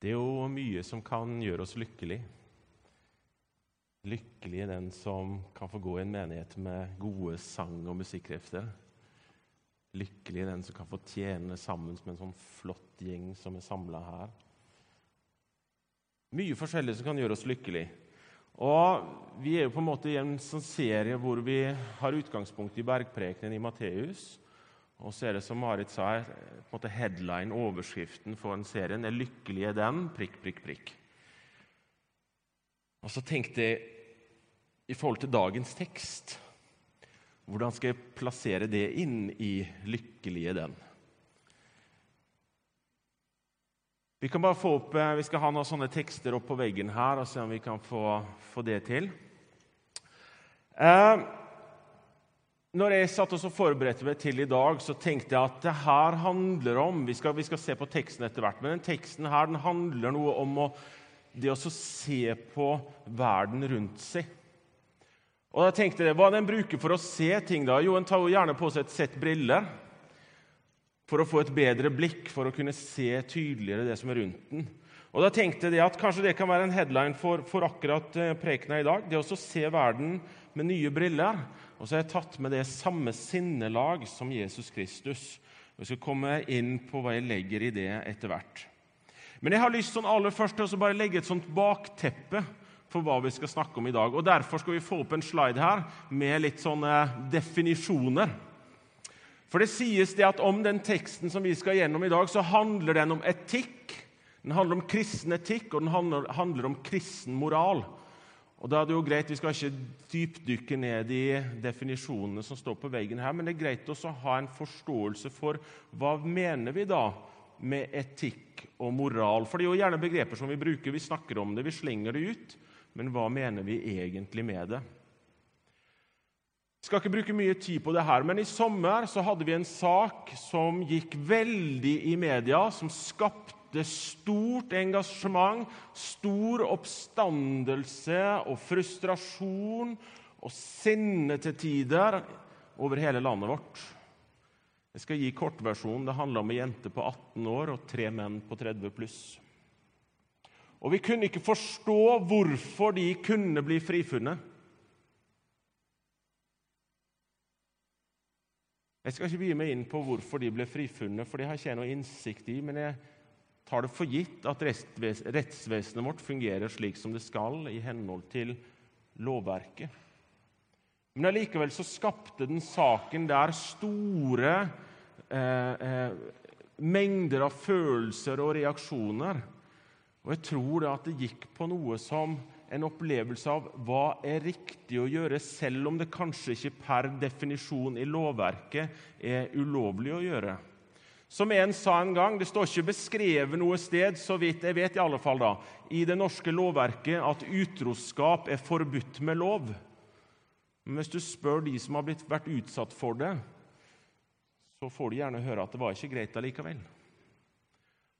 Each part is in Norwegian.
Det er jo mye som kan gjøre oss lykkelig. Lykkelig er den som kan få gå i en menighet med gode sang- og musikkrefter. Lykkelig er den som kan få tjene sammen med en sånn flott gjeng som er samla her. Mye forskjellig som kan gjøre oss lykkelig. Og Vi er jo på en måte i en sånn serie hvor vi har utgangspunkt i bergprekenen i Matteus. Og så er det som Marit sa, på en måte headline, overskriften for en serien, er 'Lykkelig er den prikk, prikk, prikk'. Og så tenkte jeg i forhold til dagens tekst Hvordan skal jeg plassere det inn i 'Lykkelig er den'? Vi kan bare få opp, vi skal ha noen sånne tekster opp på veggen her og se om vi kan få, få det til. Eh, når jeg satt og forberedte meg til i dag, så tenkte jeg at det her handler om Vi skal, vi skal se på teksten etter hvert, men den teksten her den handler noe om å, det å se på verden rundt seg. Og da tenkte jeg, Hva den bruker for å se ting? da? Jo, En tar jo gjerne på seg et sett briller for å få et bedre blikk, for å kunne se tydeligere det som er rundt den. Og da tenkte jeg at Kanskje det kan være en headline for, for akkurat eh, prekena i dag. Det å se verden med nye briller. Og så har jeg tatt med det samme sinnelag som Jesus Kristus. Og Jeg skal komme inn på hva jeg legger i det etter hvert. Men jeg har lyst sånn aller først til å bare legge et sånt bakteppe for hva vi skal snakke om i dag. Og Derfor skal vi få opp en slide her med litt sånne definisjoner. For det sies det at om den teksten som vi skal gjennom i dag, så handler den om etikk. Den handler om kristen etikk, og den handler, handler om kristen moral. Og da er det jo greit, Vi skal ikke dypdykke ned i definisjonene som står på veggen her, men det er greit også å ha en forståelse for hva mener vi da med etikk og moral. For det er jo gjerne begreper som vi bruker, vi snakker om det, vi slenger det ut. Men hva mener vi egentlig med det? Jeg skal ikke bruke mye tid på det her, men i sommer så hadde vi en sak som gikk veldig i media, som skapte skapte stort engasjement, stor oppstandelse og frustrasjon og sinne til tider over hele landet vårt. Jeg skal gi kortversjonen. Det handler om ei jente på 18 år og tre menn på 30 pluss. Og vi kunne ikke forstå hvorfor de kunne bli frifunnet. Jeg skal ikke begi meg inn på hvorfor de ble frifunnet, for det har ikke jeg noe innsikt i. men jeg tar det for gitt at rettsvesenet vårt fungerer slik som det skal, i henhold til lovverket. Men allikevel så skapte den saken der store eh, eh, mengder av følelser og reaksjoner. Og jeg tror det at det gikk på noe som en opplevelse av hva er riktig å gjøre, selv om det kanskje ikke per definisjon i lovverket er ulovlig å gjøre. Som en sa en gang, det står ikke beskrevet noe sted, så vidt jeg vet, i alle fall da, i det norske lovverket at utroskap er forbudt med lov. Men hvis du spør de som har blitt, vært utsatt for det, så får du gjerne høre at det var ikke greit allikevel.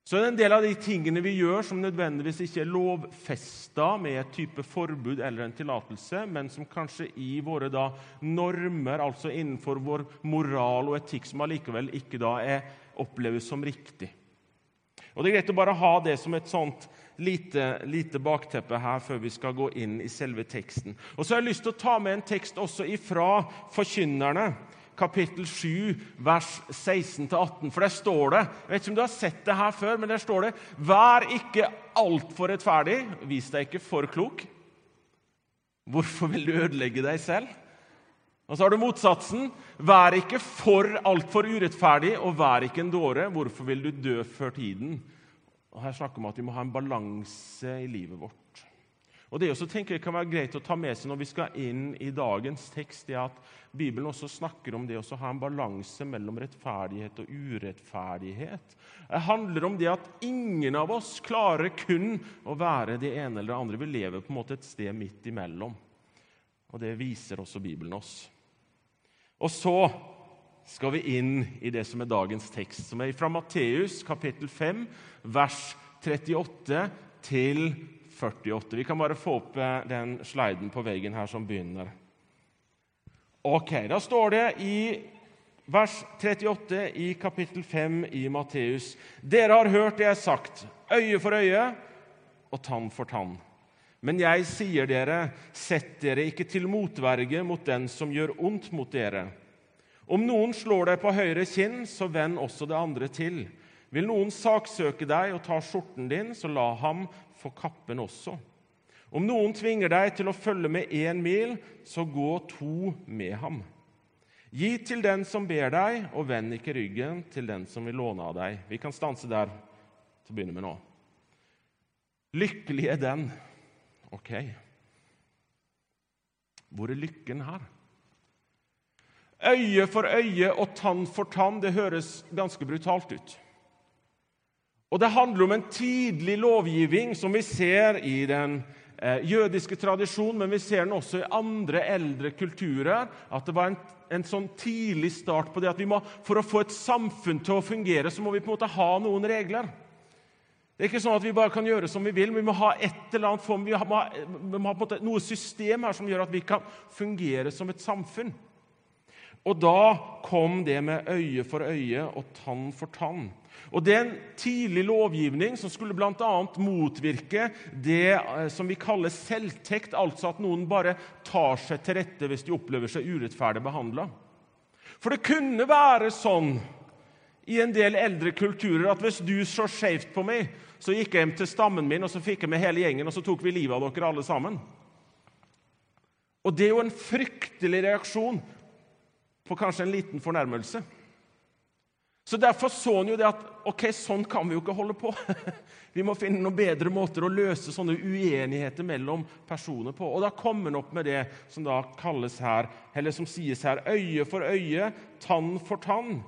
Så det er en del av de tingene vi gjør, som nødvendigvis ikke er lovfesta med et type forbud eller en tillatelse, men som kanskje i våre da normer, altså innenfor vår moral og etikk, som allikevel ikke da er oppleves som riktig. Og Det er greit å bare ha det som et sånt lite, lite, bakteppe her før vi skal gå inn i selve teksten. Og så har jeg lyst til å ta med en tekst også ifra Forkynnerne, kapittel 7, vers 16-18. For der står det Jeg vet ikke om du har sett det her før, men der står det Vær ikke altfor rettferdig, vis deg ikke for klok. Hvorfor vil du ødelegge deg selv? Og så har du motsatsen. Vær ikke for altfor urettferdig, og vær ikke en dåre. Hvorfor vil du dø før tiden? Og Her snakker vi om at vi må ha en balanse i livet vårt. Og Det også tenker jeg kan være greit å ta med seg når vi skal inn i dagens tekst, er at Bibelen også snakker om det å ha en balanse mellom rettferdighet og urettferdighet. Det handler om det at ingen av oss klarer kun å være det ene eller det andre. Vi lever på en måte et sted midt imellom. Og Det viser også Bibelen oss. Og så skal vi inn i det som er dagens tekst, som er fra Matteus kapittel 5, vers 38 til 48. Vi kan bare få opp eh, den sliden på veggen her som begynner. Ok, Da står det i vers 38 i kapittel 5 i Matteus.: Dere har hørt det jeg har sagt. øye for øye og tann for tann. Men jeg sier dere, sett dere ikke til motverge mot den som gjør ondt mot dere. Om noen slår deg på høyre kinn, så vend også det andre til. Vil noen saksøke deg og ta skjorten din, så la ham få kappen også. Om noen tvinger deg til å følge med én mil, så gå to med ham. Gi til den som ber deg, og vend ikke ryggen til den som vil låne av deg. Vi kan stanse der til å begynne med nå. Lykkelig er den Ok. Hvor er lykken her? Øye for øye og tann for tann, det høres ganske brutalt ut. Og det handler om en tidlig lovgivning som vi ser i den eh, jødiske tradisjonen, men vi ser den også i andre eldre kulturer. At det var en, en sånn tidlig start på det at vi må, for å få et samfunn til å fungere, så må vi på en måte ha noen regler. Det er ikke sånn at vi bare kan gjøre som vi vil, men vi må ha et eller annet form, vi må ha, vi må ha noe system her som gjør at vi kan fungere som et samfunn. Og da kom det med øye for øye og tann for tann. Og Det er en tidlig lovgivning som skulle bl.a. motvirke det eh, som vi kaller selvtekt, altså at noen bare tar seg til rette hvis de opplever seg urettferdig behandla. For det kunne være sånn i en del eldre kulturer at hvis du så skjevt på meg, så gikk jeg hjem til stammen min og så fikk jeg med hele gjengen, og så tok vi livet av dere alle sammen. Og det er jo en fryktelig reaksjon på kanskje en liten fornærmelse. Så Derfor så han jo det at ok, sånn kan vi jo ikke holde på. Vi må finne noen bedre måter å løse sånne uenigheter mellom personer på. Og Da kommer han opp med det som da kalles her, eller som sies her, øye for øye, tann for tann.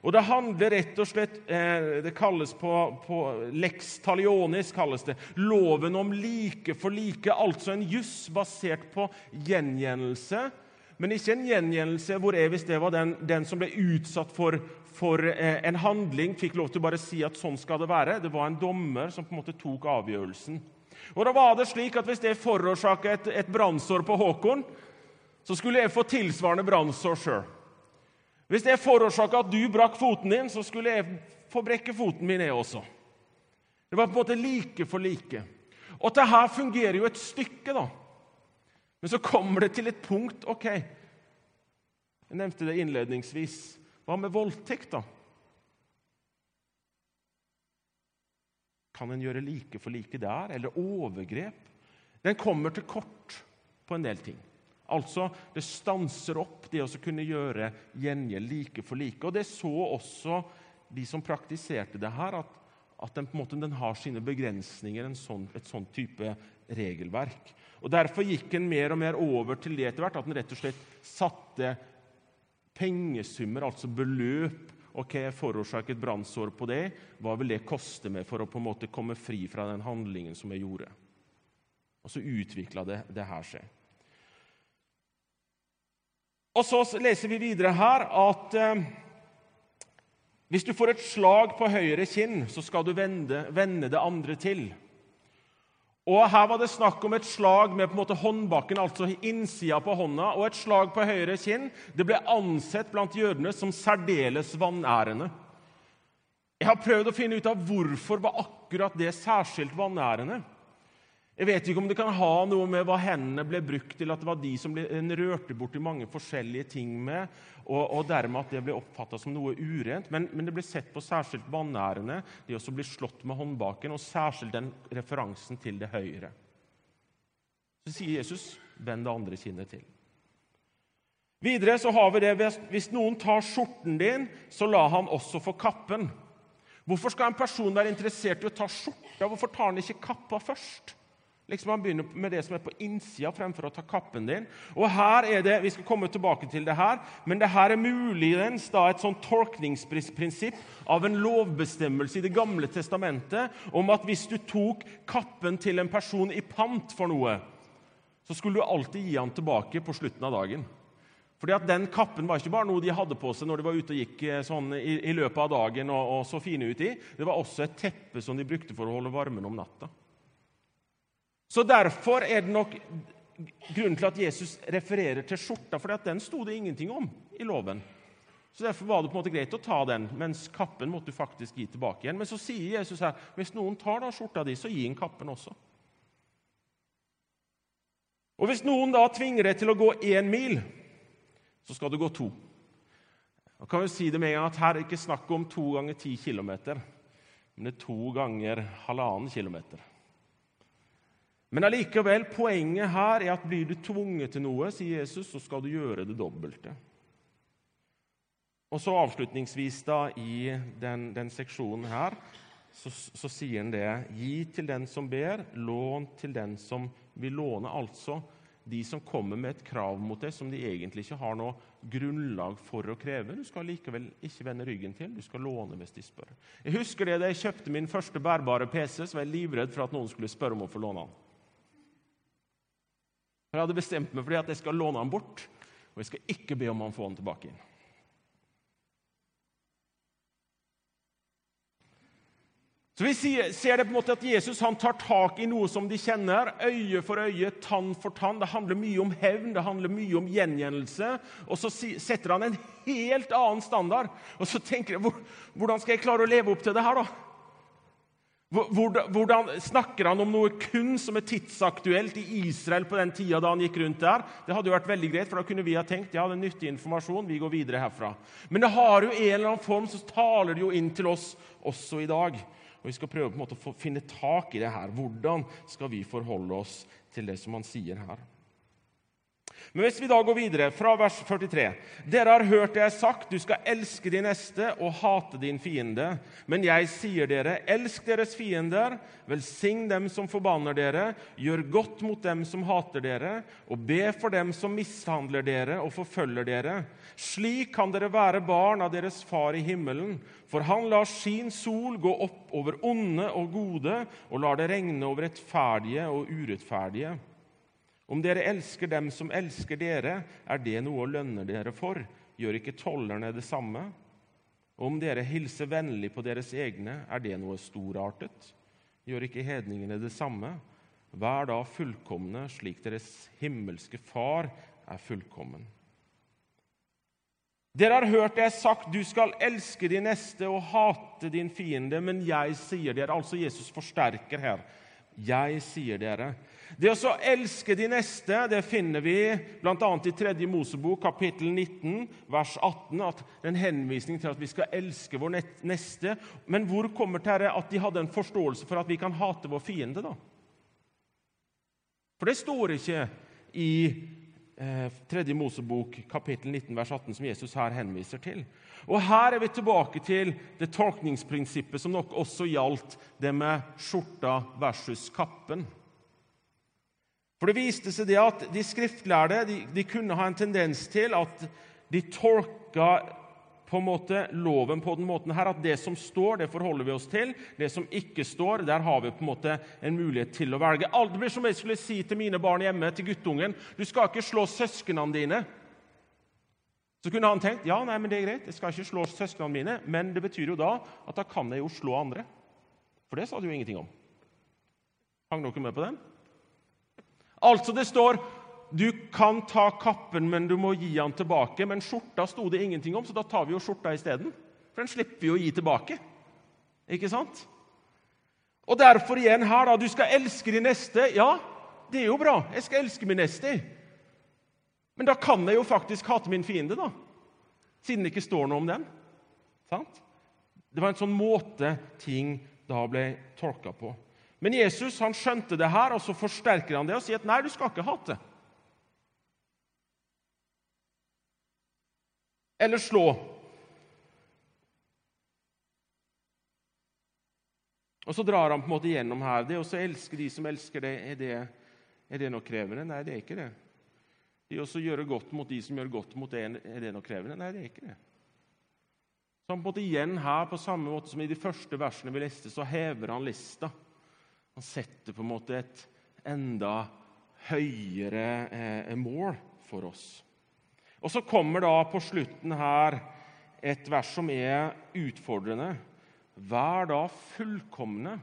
Og Det handler rett og slett eh, Det kalles på, på, lex talionis, kalles det. Loven om like for like, altså en juss basert på gjengjeldelse. Men ikke en gjengjeldelse hvor jeg, hvis det var den, den som ble utsatt for, for eh, en handling, fikk lov til å bare si at sånn skal det være. Det var en dommer som på en måte tok avgjørelsen. Og da var det slik at Hvis det forårsaka et, et brannsår på Håkon, så skulle jeg få tilsvarende brannsår sjøl. Hvis det forårsaka at du brakk foten din, så skulle jeg få brekke foten min, jeg også. Det var på en måte like for like. Og dette fungerer jo et stykke, da. Men så kommer det til et punkt OK, jeg nevnte det innledningsvis. Hva med voldtekt, da? Kan en gjøre like for like der? Eller overgrep? Den kommer til kort på en del ting. Altså, det stanser opp det å kunne gjøre gjengjeld like for like. Og Det så også de som praktiserte det her, at, at den, måte, den har sine begrensninger, sånn, et sånn type regelverk. Og Derfor gikk en mer og mer over til det etter hvert, at en rett og slett satte pengesummer, altså beløp. Ok, jeg forårsaket brannsår på det. Hva vil det koste meg for å på en måte komme fri fra den handlingen som jeg gjorde? Og så utvikla det, det her seg. Og så leser vi videre her at eh, hvis du får et slag på høyre kinn, så skal du vende, vende, det andre til. Og Her var det snakk om et slag med på en måte håndbakken, altså innsida på hånda. Og et slag på høyre kinn det ble ansett blant jødene som særdeles vanærende. Jeg har prøvd å finne ut av hvorfor var akkurat det særskilt vanærende. Jeg vet ikke om det kan ha noe med hva hendene ble brukt til, at det var de som ble, en rørte borti mange forskjellige ting med, og, og dermed at det ble oppfatta som noe urent. Men, men, det ble sett på særskilt vanærende, det også blir slått med håndbaken, og særskilt den referansen til det høyre. Så sier Jesus, 'Vend det andre kinnet til'. Videre så har vi det hvis noen tar skjorten din, så la han også få kappen. Hvorfor skal en person være interessert i å ta skjorta? Hvorfor tar han ikke kappa først? Liksom Han begynner med det som er på innsida, fremfor å ta kappen din. Og her er det, Vi skal komme tilbake til det her, men det her er muligens da et sånn tolkningsprinsipp av en lovbestemmelse i Det gamle testamentet om at hvis du tok kappen til en person i pant for noe, så skulle du alltid gi han tilbake på slutten av dagen. Fordi at Den kappen var ikke bare noe de hadde på seg når de var ute og gikk eh, sånn i, i løpet av dagen og, og så fine ut i. Det var også et teppe som de brukte for å holde varmen om natta. Så Derfor er det nok grunnen til at Jesus refererer til skjorta, for den sto det ingenting om i loven. Så Derfor var det på en måte greit å ta den, mens kappen måtte du faktisk gi tilbake igjen. Men så sier Jesus her hvis noen tar da skjorta di, så gi ham kappen også. Og Hvis noen da tvinger deg til å gå én mil, så skal du gå to. Da kan vi si det med en gang at Her er det ikke snakk om to ganger ti kilometer, men det er to ganger halvannen kilometer. Men allikevel, poenget her er at blir du tvunget til noe, sier Jesus, så skal du gjøre det dobbelte. Og så Avslutningsvis da, i den, den seksjonen her så, så, sier han det Gi til den som ber, lån til den som vil låne. Altså de som kommer med et krav mot deg som de egentlig ikke har noe grunnlag for å kreve. Du skal likevel ikke vende ryggen til, du skal låne hvis de spør. Jeg husker det Da jeg kjøpte min første bærbare PC, så var jeg livredd for at noen skulle spørre om å få låne den. Jeg hadde bestemt meg for at jeg skal låne den bort, og jeg skal ikke be om han får den tilbake inn. Så Vi ser det på en måte at Jesus han tar tak i noe som de kjenner, øye for øye, tann for tann. Det handler mye om hevn, det handler mye om gjengjeldelse. Og så setter han en helt annen standard. Og så tenker jeg, Hvordan skal jeg klare å leve opp til det her, da? Hvordan Snakker han om noe kun som er tidsaktuelt i Israel på den tida da han gikk rundt der? Det hadde jo vært veldig greit, for da kunne vi ha tenkt ja, det er nyttig informasjon. vi går videre herfra. Men det har jo en eller annen form, så taler det jo inn til oss også i dag. Og Vi skal prøve på en måte å finne tak i det her. Hvordan skal vi forholde oss til det som han sier her? Men hvis vi da går videre, fra vers 43 Dere har hørt det jeg har sagt, du skal elske din neste og hate din fiende. Men jeg sier dere, elsk deres fiender, velsign dem som forbanner dere, gjør godt mot dem som hater dere, og be for dem som mishandler dere og forfølger dere. Slik kan dere være barn av deres Far i himmelen, for han lar sin sol gå opp over onde og gode, og lar det regne over rettferdige og urettferdige. Om dere elsker dem som elsker dere, er det noe å lønne dere for. Gjør ikke tollerne det samme? Om dere hilser vennlig på deres egne, er det noe storartet? Gjør ikke hedningene det samme? Vær da fullkomne, slik deres himmelske Far er fullkommen. Dere har hørt det jeg har sagt, du skal elske din neste og hate din fiende, men jeg sier dere Altså Jesus forsterker her. Jeg sier dere. Det å elske de neste det finner vi bl.a. i 3. Mosebok, kapittel 19, vers 18. at En henvisning til at vi skal elske vår neste. Men hvor kommer det at de hadde en forståelse for at vi kan hate vår fiende? da? For det står ikke i eh, 3. Mosebok, kapittel 19, vers 18, som Jesus her henviser til. Og Her er vi tilbake til det tolkningsprinsippet som nok også gjaldt det med skjorta versus kappen. For det viste seg det at De skriftlærde de, de kunne ha en tendens til at de tolka på en måte loven på den måten her, at det som står, det forholder vi oss til. Det som ikke står, der har vi på en måte en mulighet til å velge. Alt blir som jeg skulle si til mine barn hjemme, til guttungen. Du skal ikke slå søsknene dine. Så kunne han tenkt ja, nei, men det er greit, jeg skal ikke slå søsknene mine, men det betyr jo da at da kan jeg jo slå andre. For det sa du jo ingenting om. Hang dere med på den? Altså, det står du kan ta kappen, men du må gi den tilbake. Men skjorta sto det ingenting om, så da tar vi jo skjorta isteden. For den slipper vi å gi tilbake. Ikke sant? Og derfor igjen her, da. Du skal elske din neste. Ja, det er jo bra. Jeg skal elske min neste. Men da kan jeg jo faktisk hate min fiende, da. Siden det ikke står noe om den. Sant? Det var en sånn måte ting da ble tolka på. Men Jesus han skjønte det her, og så forsterker han det og sier at nei, du skal ikke hate. Eller slå. Og så drar han på en måte gjennom her. Det å elske de som elsker det er det, er det noe krevende? Nei, det er ikke det. Det å gjøre godt mot de som gjør godt mot det, er det noe krevende? Nei, det er ikke det. Så han på en måte igjen her, på samme måte som i de første versene vi leste, så hever han lista. Han setter på en måte et enda høyere eh, mål for oss. Og Så kommer da på slutten her et vers som er utfordrende. Vær da fullkomne,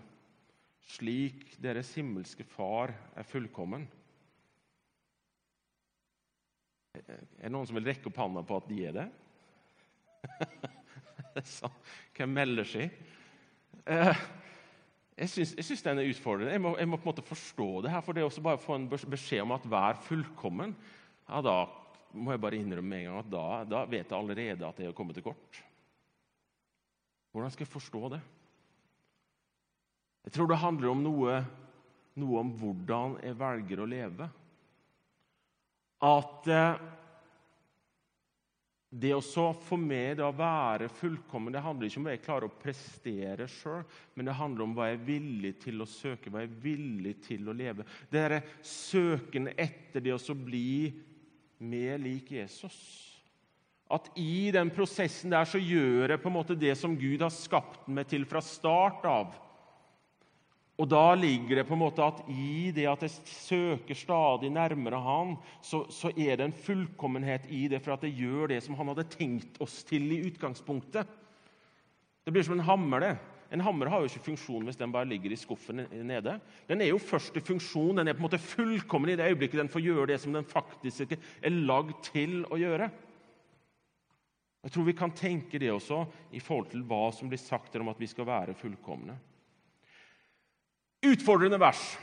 slik deres himmelske Far er fullkommen. Er det noen som vil rekke opp hånda på at de er det? Hvem melder seg? Eh, jeg syns den er utfordrende. Jeg må, jeg må, på en måte forstå det her. For det er også bare å få en beskjed om at vær fullkommen, ja, da må jeg bare innrømme med en gang at da, da vet jeg allerede at jeg har kommet til kort. Hvordan skal jeg forstå det? Jeg tror det handler om noe, noe om hvordan jeg velger å leve. At eh, det å for meg å være fullkommen det handler ikke om hva jeg klarer å prestere sjøl, men det handler om hva jeg er villig til å søke, hva jeg er villig til å leve. Det er søken etter det å bli mer lik Jesus. At i den prosessen der så gjør jeg på en måte det som Gud har skapt meg til fra start av. Og da ligger det på en måte at i det at jeg søker stadig nærmere Han, så, så, er det en fullkommenhet i det, for at jeg gjør det som Han hadde tenkt oss til i utgangspunktet. Det blir som en hammer. det. En hammer har jo ikke funksjon hvis den bare ligger i skuffen nede. Den er jo først i funksjon, den er på en måte fullkommen i det øyeblikket den får gjøre det som den faktisk er lagd til å gjøre. Jeg tror vi kan tenke det også i forhold til hva som blir sagt om at vi skal være fullkomne. Utfordrende vers.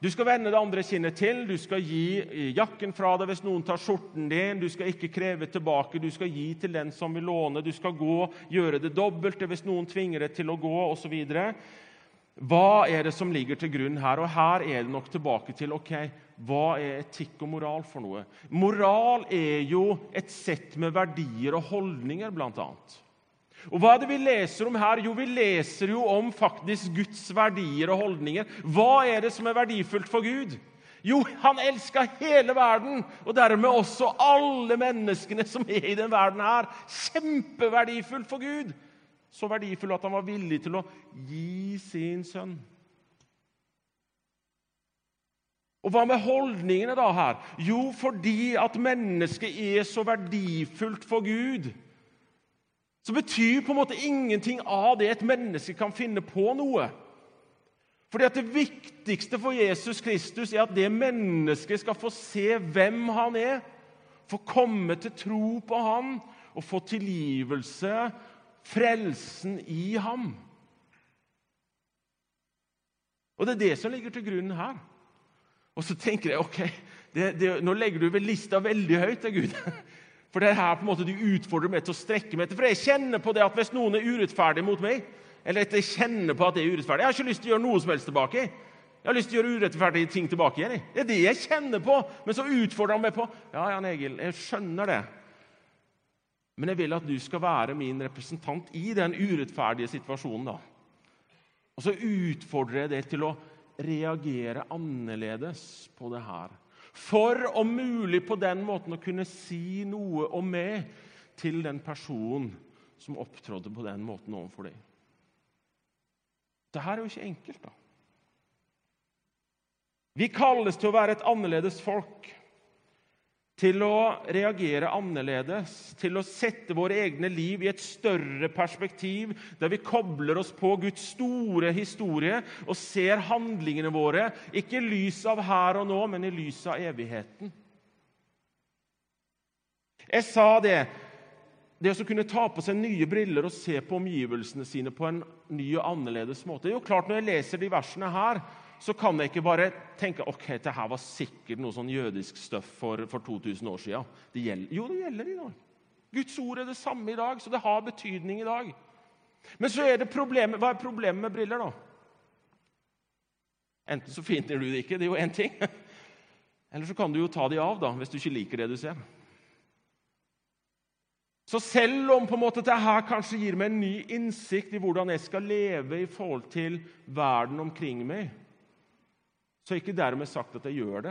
Du skal vende det andre kinnet til, du skal gi jakken fra deg hvis noen tar skjorten din, du skal ikke kreve tilbake, du skal gi til den som vil låne, du skal gå, gjøre det dobbelte hvis noen tvinger deg til å gå, osv. Hva er det som ligger til grunn her? Og her er det nok tilbake til ok, hva er etikk og moral for noe? Moral er jo et sett med verdier og holdninger, blant annet. Og Hva er det vi leser om her? Jo, vi leser jo om faktisk Guds verdier og holdninger. Hva er det som er verdifullt for Gud? Jo, han elska hele verden, og dermed også alle menneskene som er i den verden her. Kjempeverdifullt for Gud. Så verdifull at han var villig til å gi sin sønn. Og hva med holdningene da her? Jo, fordi at mennesket er så verdifullt for Gud så betyr på en måte ingenting av det et menneske kan finne på noe. Fordi at Det viktigste for Jesus Kristus er at det mennesket skal få se hvem han er, få komme til tro på han og få tilgivelse, frelsen i ham. Og Det er det som ligger til grunn her. Og så tenker jeg ok, det, det, nå legger du vel lista veldig høyt til Gud. For det er her på en måte du utfordrer meg til å strekke meg etter. For jeg kjenner på det at hvis noen er urettferdig mot meg, eller at jeg kjenner på at det er urettferdig Jeg har ikke lyst til å gjøre noe som helst tilbake. Jeg har lyst til å gjøre urettferdige ting tilbake igjen. Det er det jeg kjenner på. Men så utfordrer han meg på Ja, Jan Egil, jeg skjønner det. Men jeg vil at du skal være min representant i den urettferdige situasjonen. da. Og så utfordrer jeg deg til å reagere annerledes på det her for om mulig på den måten å kunne si noe om meg til den personen som opptrådte på den måten overfor deg. Dette er jo ikke enkelt, da. Vi kalles til å være et annerledes folk til å reagere annerledes, til å sette våre egne liv i et større perspektiv, der vi kobler oss på Guds store historie og ser handlingene våre ikke i lys av her og nå, men i lys av evigheten. Jeg sa det det å kunne ta på seg nye briller og se på omgivelsene sine på en ny og annerledes måte. Det er jo klart Når jeg leser de versene her, så kan jeg ikke bare tenke ok, det her var sikkert noe sånn jødisk støff for, for 2000 år siden. Jo, det gjelder i dag. Guds ord er det samme i dag, så det har betydning i dag. Men så er det problemet, hva er problemet med briller, da? Enten så finner du det ikke, det er jo én ting. Eller så kan du jo ta de av da, hvis du ikke liker det du ser. Så selv om på en måte dette kanskje gir meg en ny innsikt i hvordan jeg skal leve i forhold til verden omkring meg, så er ikke dermed sagt at jeg gjør det.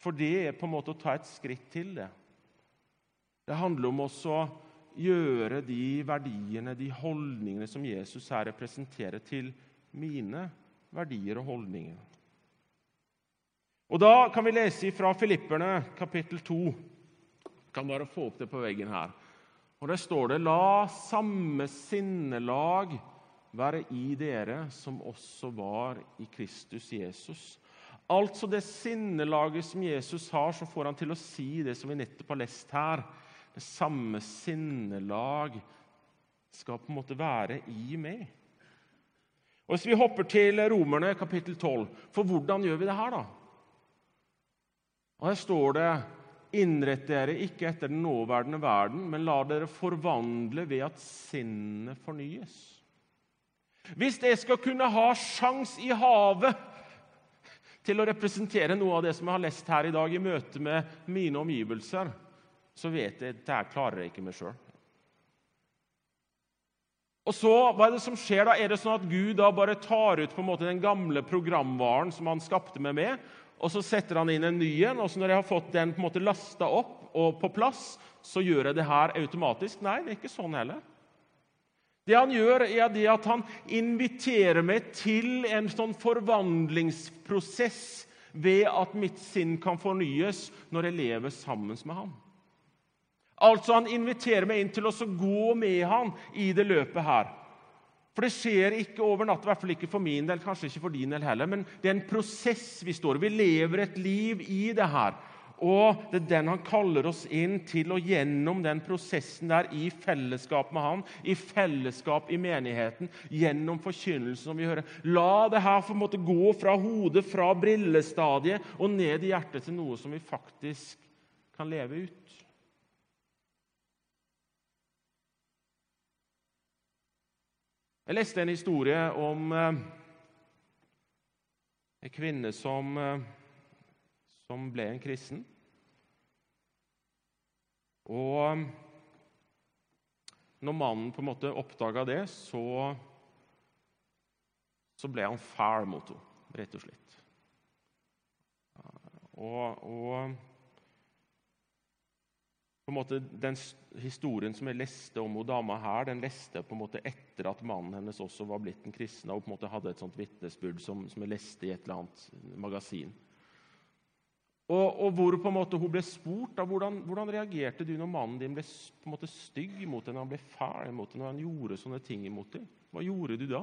For det er på en måte å ta et skritt til det. Det handler om også å gjøre de verdiene, de holdningene som Jesus her representerer, til mine verdier og holdninger. Og Da kan vi lese fra Filipperne kapittel 2. Jeg kan bare få opp det på veggen her. Og Der står det La samme sinnelag være i dere som også var i Kristus Jesus. Altså det sinnelaget som Jesus har, så får han til å si det som vi nettopp har lest her. Det samme sinnelag, skal på en måte være i meg. Og Hvis vi hopper til Romerne kapittel 12, for hvordan gjør vi det her, da? Og Her står det Innrett dere ikke etter den nåværende verden, men la dere forvandle ved at sinnet fornyes. Hvis jeg skal kunne ha sjans i havet til å representere noe av det som jeg har lest her i dag, i møte med mine omgivelser, så vet jeg at der klarer jeg ikke meg sjøl. Og så, Hva er det som skjer da? Er det sånn at Gud da bare tar ut på en måte den gamle programvaren som han skapte meg med, og så setter han inn en ny en, og så når jeg har fått den på en måte lasta opp og på plass, så gjør jeg det her automatisk? Nei, det er ikke sånn heller. Det han gjør, er det at han inviterer meg til en sånn forvandlingsprosess ved at mitt sinn kan fornyes når jeg lever sammen med ham. Altså, Han inviterer meg inn til å gå med ham i det løpet her. For det skjer ikke over natta, i hvert fall ikke for min del, kanskje ikke for din del heller. Men det er en prosess vi står i. Vi lever et liv i det her. Og det er den han kaller oss inn til, og gjennom den prosessen der, i fellesskap med han, i fellesskap i menigheten, gjennom forkynnelsen som vi hører La det her få måte gå fra hodet, fra brillestadiet, og ned i hjertet til noe som vi faktisk kan leve ut. Jeg leste en historie om eh, en kvinne som, eh, som ble en kristen. Og når mannen på en måte oppdaga det, så, så ble han fæl mot henne, rett og slett. Og, og på en måte, Den historien som jeg leste om hun dama her, den leste på en måte etter at mannen hennes også var blitt en kristen og på en måte hadde et sånt vitnesbyrd som, som, jeg leste i et eller annet magasin. Og, og hvor på en måte hun ble spurt av hvordan, hvordan reagerte du når mannen din ble på en måte stygg mot når han ble fæl mot deg, når han gjorde sånne ting imot deg? Hva gjorde du da?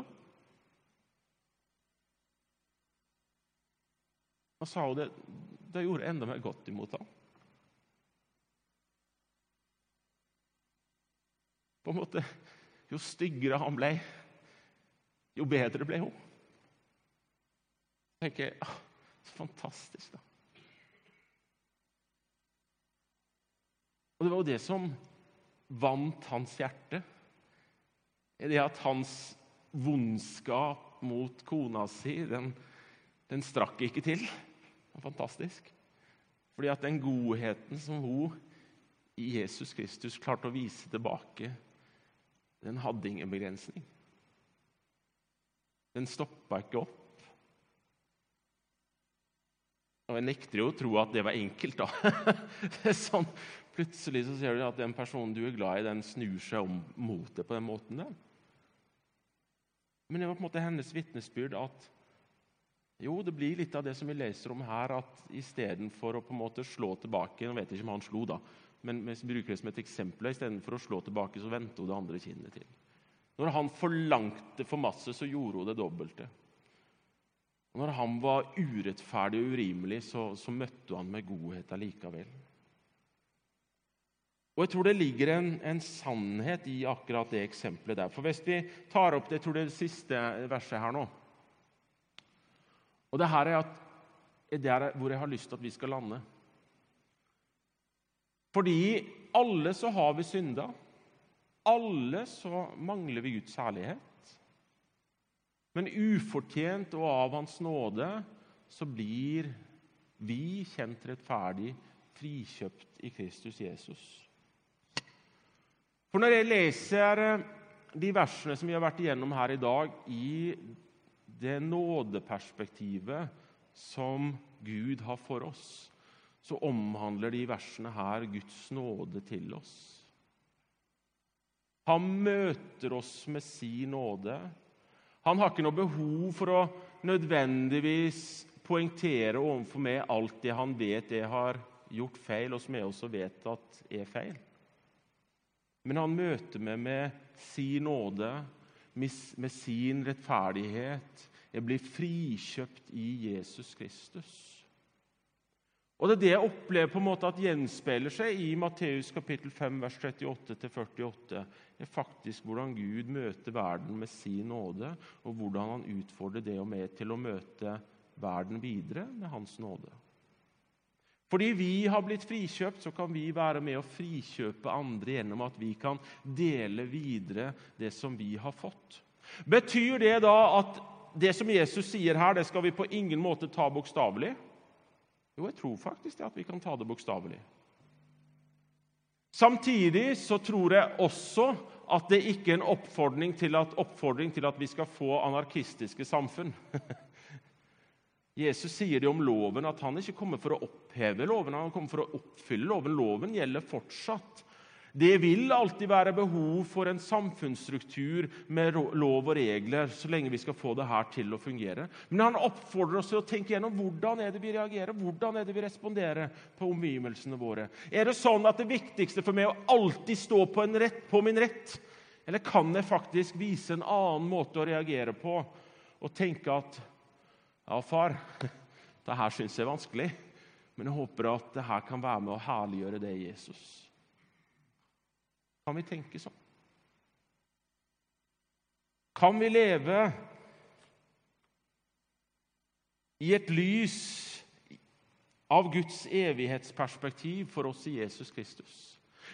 Da sa hun det, det gjorde enda mer godt imot ham. på en måte, Jo styggere han ble, jo bedre ble hun. Jeg tenker ah, fantastisk, da. Og Det var jo det som vant hans hjerte. Det at hans vondskap mot kona si, den, den strakk ikke til. Det var fantastisk. Fordi at den godheten som hun i Jesus Kristus klarte å vise tilbake den hadde ingen begrensning. Den stoppa ikke opp. Og Jeg nekter jo å tro at det var enkelt. da. Det er sånn, Plutselig så ser du at den personen du er glad i, den snur seg om mot deg på den måten. der. Men det var på en måte hennes vitnesbyrd at jo, det blir litt av det som vi leser om her, at istedenfor å på en måte slå tilbake Nå vet jeg ikke om han slo, da, men vi bruker det som et eksempel. Istedenfor å slå tilbake, så vendte hun det andre kinnet til. Når han forlangte for masse, så gjorde hun det dobbelte. Når han var urettferdig og urimelig, så, så møtte han med godhet allikevel. Og Jeg tror det ligger en, en, sannhet i akkurat det eksempelet der. For Hvis vi tar opp det, jeg tror det, er det siste verset her nå Og det her er, at, er der hvor jeg har lyst til at vi skal lande. Fordi alle så har vi synda. Alle så mangler vi Guds herlighet. Men ufortjent og av Hans nåde så blir vi kjent rettferdig, frikjøpt i Kristus Jesus. For når jeg leser eh, de versene som vi har vært igjennom her i dag, i det nådeperspektivet som Gud har for oss, så omhandler de versene her Guds nåde til oss. Han møter oss med sin nåde. Han har ikke noe behov for å nødvendigvis poengtere overfor meg alt det han vet jeg har gjort feil, og som jeg også vet at er feil. Men han møter meg med sin nåde, med sin rettferdighet. Jeg blir frikjøpt i Jesus Kristus. Og Det er det jeg opplever på en måte at gjenspeiler seg i Matteus kapittel 5, vers 38-48. er faktisk hvordan Gud møter verden med sin nåde, og hvordan han utfordrer det og meg til å møte verden videre med hans nåde. Fordi vi har blitt frikjøpt, så kan vi være med å frikjøpe andre gjennom at vi kan dele videre det som vi har fått. Betyr det da at det som Jesus sier her, det skal vi på ingen måte ta bokstavelig? Jo, jeg tror faktisk at vi kan ta det bokstavelig. Samtidig så tror jeg også at det ikke er en oppfordring til at, oppfordring til at vi skal få anarkistiske samfunn. Jesus sier det om loven, at han ikke kommer for å oppheve loven, han kommer for å oppfylle loven. Loven gjelder fortsatt. Det vil alltid være behov for en samfunnsstruktur med lov og regler så lenge vi skal få det her til å fungere. Men han oppfordrer oss til å tenke gjennom hvordan er det vi reagerer, hvordan er det vi responderer på omgivelsene våre. Er det sånn at det viktigste for meg er å alltid stå på, rett, på min rett? Eller kan jeg faktisk vise en annen måte å reagere på og tenke at ja, far, det her syns jeg er vanskelig, men jeg håper at det her kan være med å herliggjøre det Jesus. Kan vi tenke sånn? Kan vi leve i et lys av Guds evighetsperspektiv for oss i Jesus Kristus?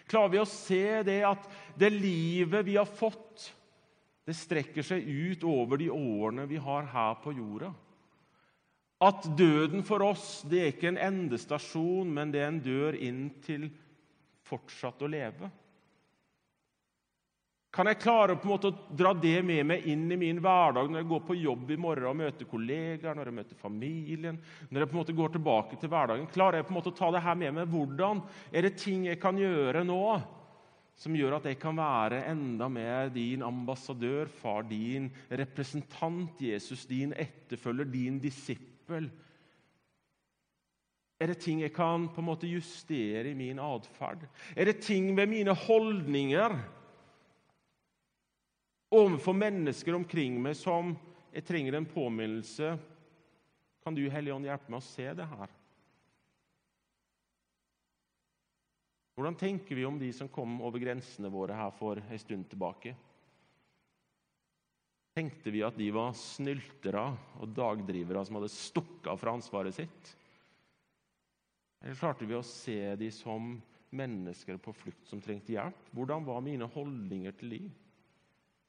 Klarer vi å se det at det livet vi har fått, det strekker seg ut over de årene vi har her på jorda? At døden for oss det er ikke en endestasjon, men det er en dør inn til fortsatt å leve. Kan jeg klare på en måte å dra det med meg inn i min hverdag når jeg går på jobb i morgen og møter kollegaer, når jeg møter familien, når jeg på en måte går tilbake til hverdagen? Klarer jeg på en måte å ta det her med meg? Hvordan er det ting jeg kan gjøre nå som gjør at jeg kan være enda mer din ambassadør, far, din representant, Jesus, din etterfølger, din disippel? Er det ting jeg kan på en måte justere i min atferd? Er det ting ved mine holdninger overfor mennesker omkring meg som jeg trenger en påminnelse? Kan du, Hellige Ånd, hjelpe meg å se det her? Hvordan tenker vi om de som kom over grensene våre her for en stund tilbake? Tenkte vi at de var snyltere og dagdrivere som hadde stukket av fra ansvaret sitt? Eller klarte vi å se de som mennesker på flukt som trengte hjelp? Hvordan var mine holdninger til liv?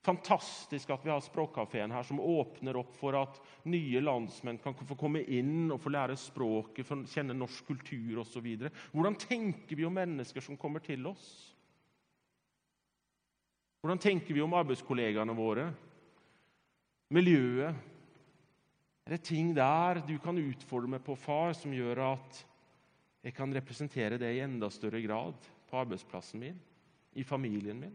Fantastisk at vi har Språkkafeen her, som åpner opp for at nye landsmenn kan få komme inn og få lære språket, få kjenne norsk kultur osv. Hvordan tenker vi om mennesker som kommer til oss? Hvordan tenker vi om arbeidskollegaene våre? Miljøet? Er det ting der du kan utfordre meg på, far, som gjør at jeg kan representere det i enda større grad på arbeidsplassen min, i familien min?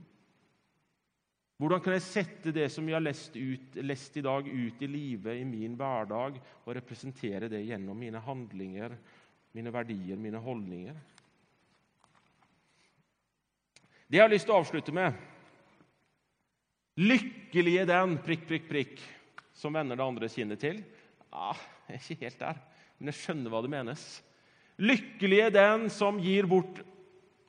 Hvordan kan jeg sette det som vi har lest, ut, lest i dag, ut i livet i min hverdag, og representere det gjennom mine handlinger, mine verdier, mine holdninger? Det jeg har lyst til å avslutte med Lykkelig er den prikk, prikk, prikk, som vender det andre kinnet til. Ah, jeg er ikke helt der, men jeg skjønner hva det menes. Lykkelig er den som gir bort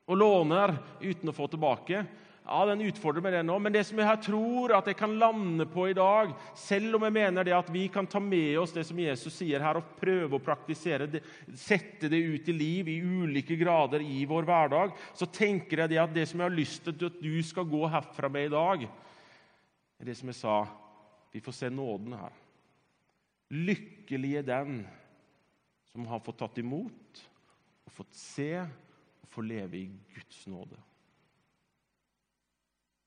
og låner uten å få tilbake. Ja, Den utfordrer meg det nå, men det som jeg tror at jeg kan lande på i dag, selv om jeg mener det at vi kan ta med oss det som Jesus sier her, og prøve å praktisere det, sette det ut i liv i ulike grader i vår hverdag, så tenker jeg det at det som jeg har lyst til at du skal gå herfra med i dag, er det som jeg sa Vi får se nåden her. Lykkelig er den som har fått tatt imot og fått se og få leve i Guds nåde.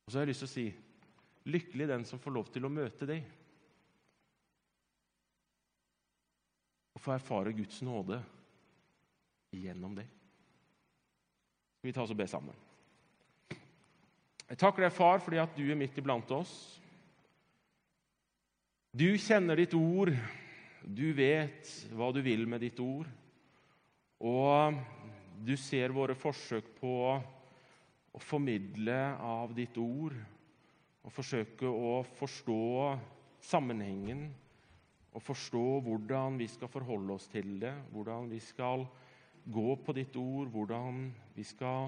Og så har jeg lyst til å si lykkelig er den som får lov til å møte deg. Og få erfare Guds nåde gjennom deg. Vi ta oss og be sammen? Jeg takker deg, far, fordi at du er midt iblant oss. Du kjenner ditt ord, du vet hva du vil med ditt ord. Og du ser våre forsøk på å formidle av ditt ord og forsøke å forstå sammenhengen og forstå hvordan vi skal forholde oss til det, hvordan vi skal gå på ditt ord, hvordan vi skal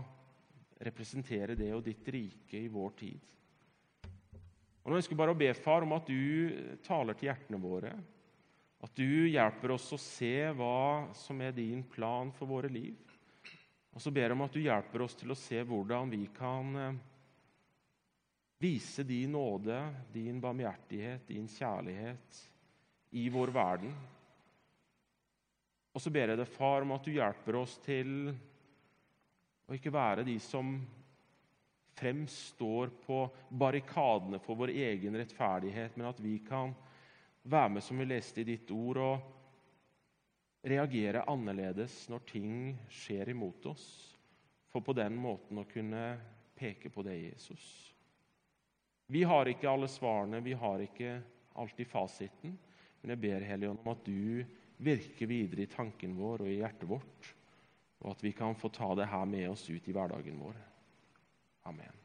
representere det og ditt rike i vår tid. Og Nå ønsker jeg bare å be, far, om at du taler til hjertene våre. At du hjelper oss å se hva som er din plan for våre liv. Og så ber jeg om at du hjelper oss til å se hvordan vi kan eh, vise din nåde, din barmhjertighet, din kjærlighet i vår verden. Og så ber jeg deg, far, om at du hjelper oss til å ikke være de som fremstår på barrikadene for vår egen rettferdighet, men at vi kan være med, som vi leste i ditt ord, og reagere annerledes når ting skjer imot oss, for på den måten å kunne peke på det, Jesus. Vi har ikke alle svarene, vi har ikke alltid fasiten, men jeg ber Helligånd om at du virker videre i tanken vår og i hjertet vårt, og at vi kan få ta det her med oss ut i hverdagen vår. Amen.